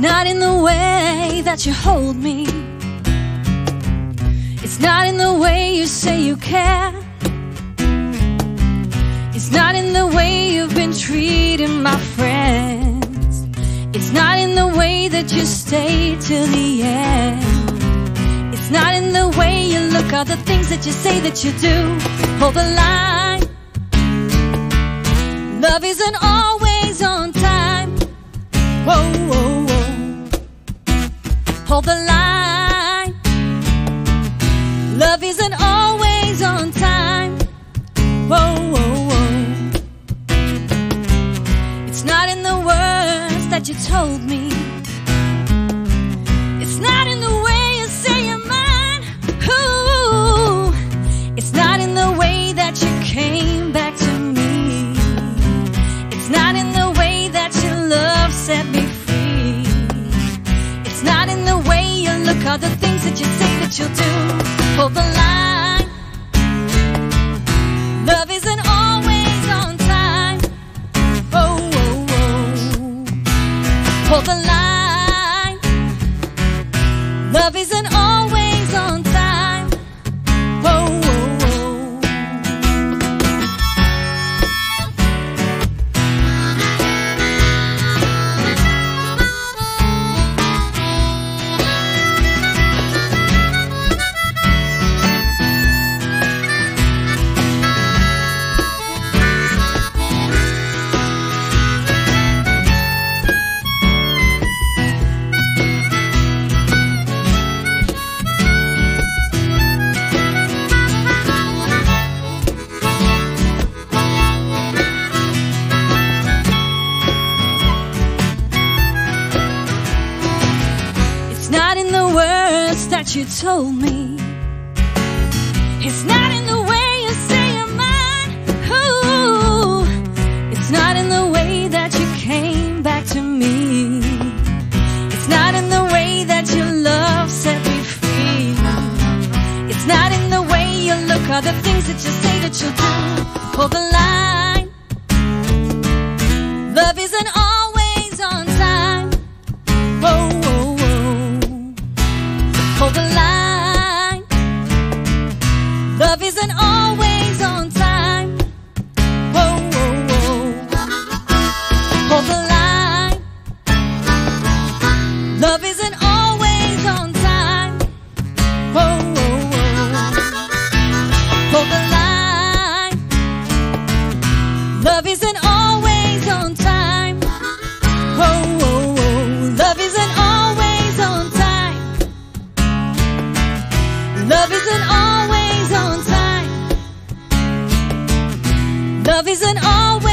not in the way that you hold me. It's not in the way you say you care. It's not in the way you've been treating my friends. It's not in the way that you stay till the end. It's not in the way you look or the things that you say that you do. Hold the line. Love isn't always Hold the line. Love isn't always on time. Whoa, whoa, whoa. It's not in the words that you told me. Or the things that you say that you'll do. Hold the line. Love isn't always on time. Oh, oh, oh. Hold the line. Love isn't you told me. It's not in the way you say you're mine. Ooh, it's not in the way that you came back to me. It's not in the way that your love set me free. It's not in the way you look or the things that you say that you'll do. Hold the. Love isn't always on time. Whoa, whoa, whoa. Hold the line. Love isn't always on time. Whoa, whoa, whoa. Love isn't always on time. Love isn't always on time. Love isn't always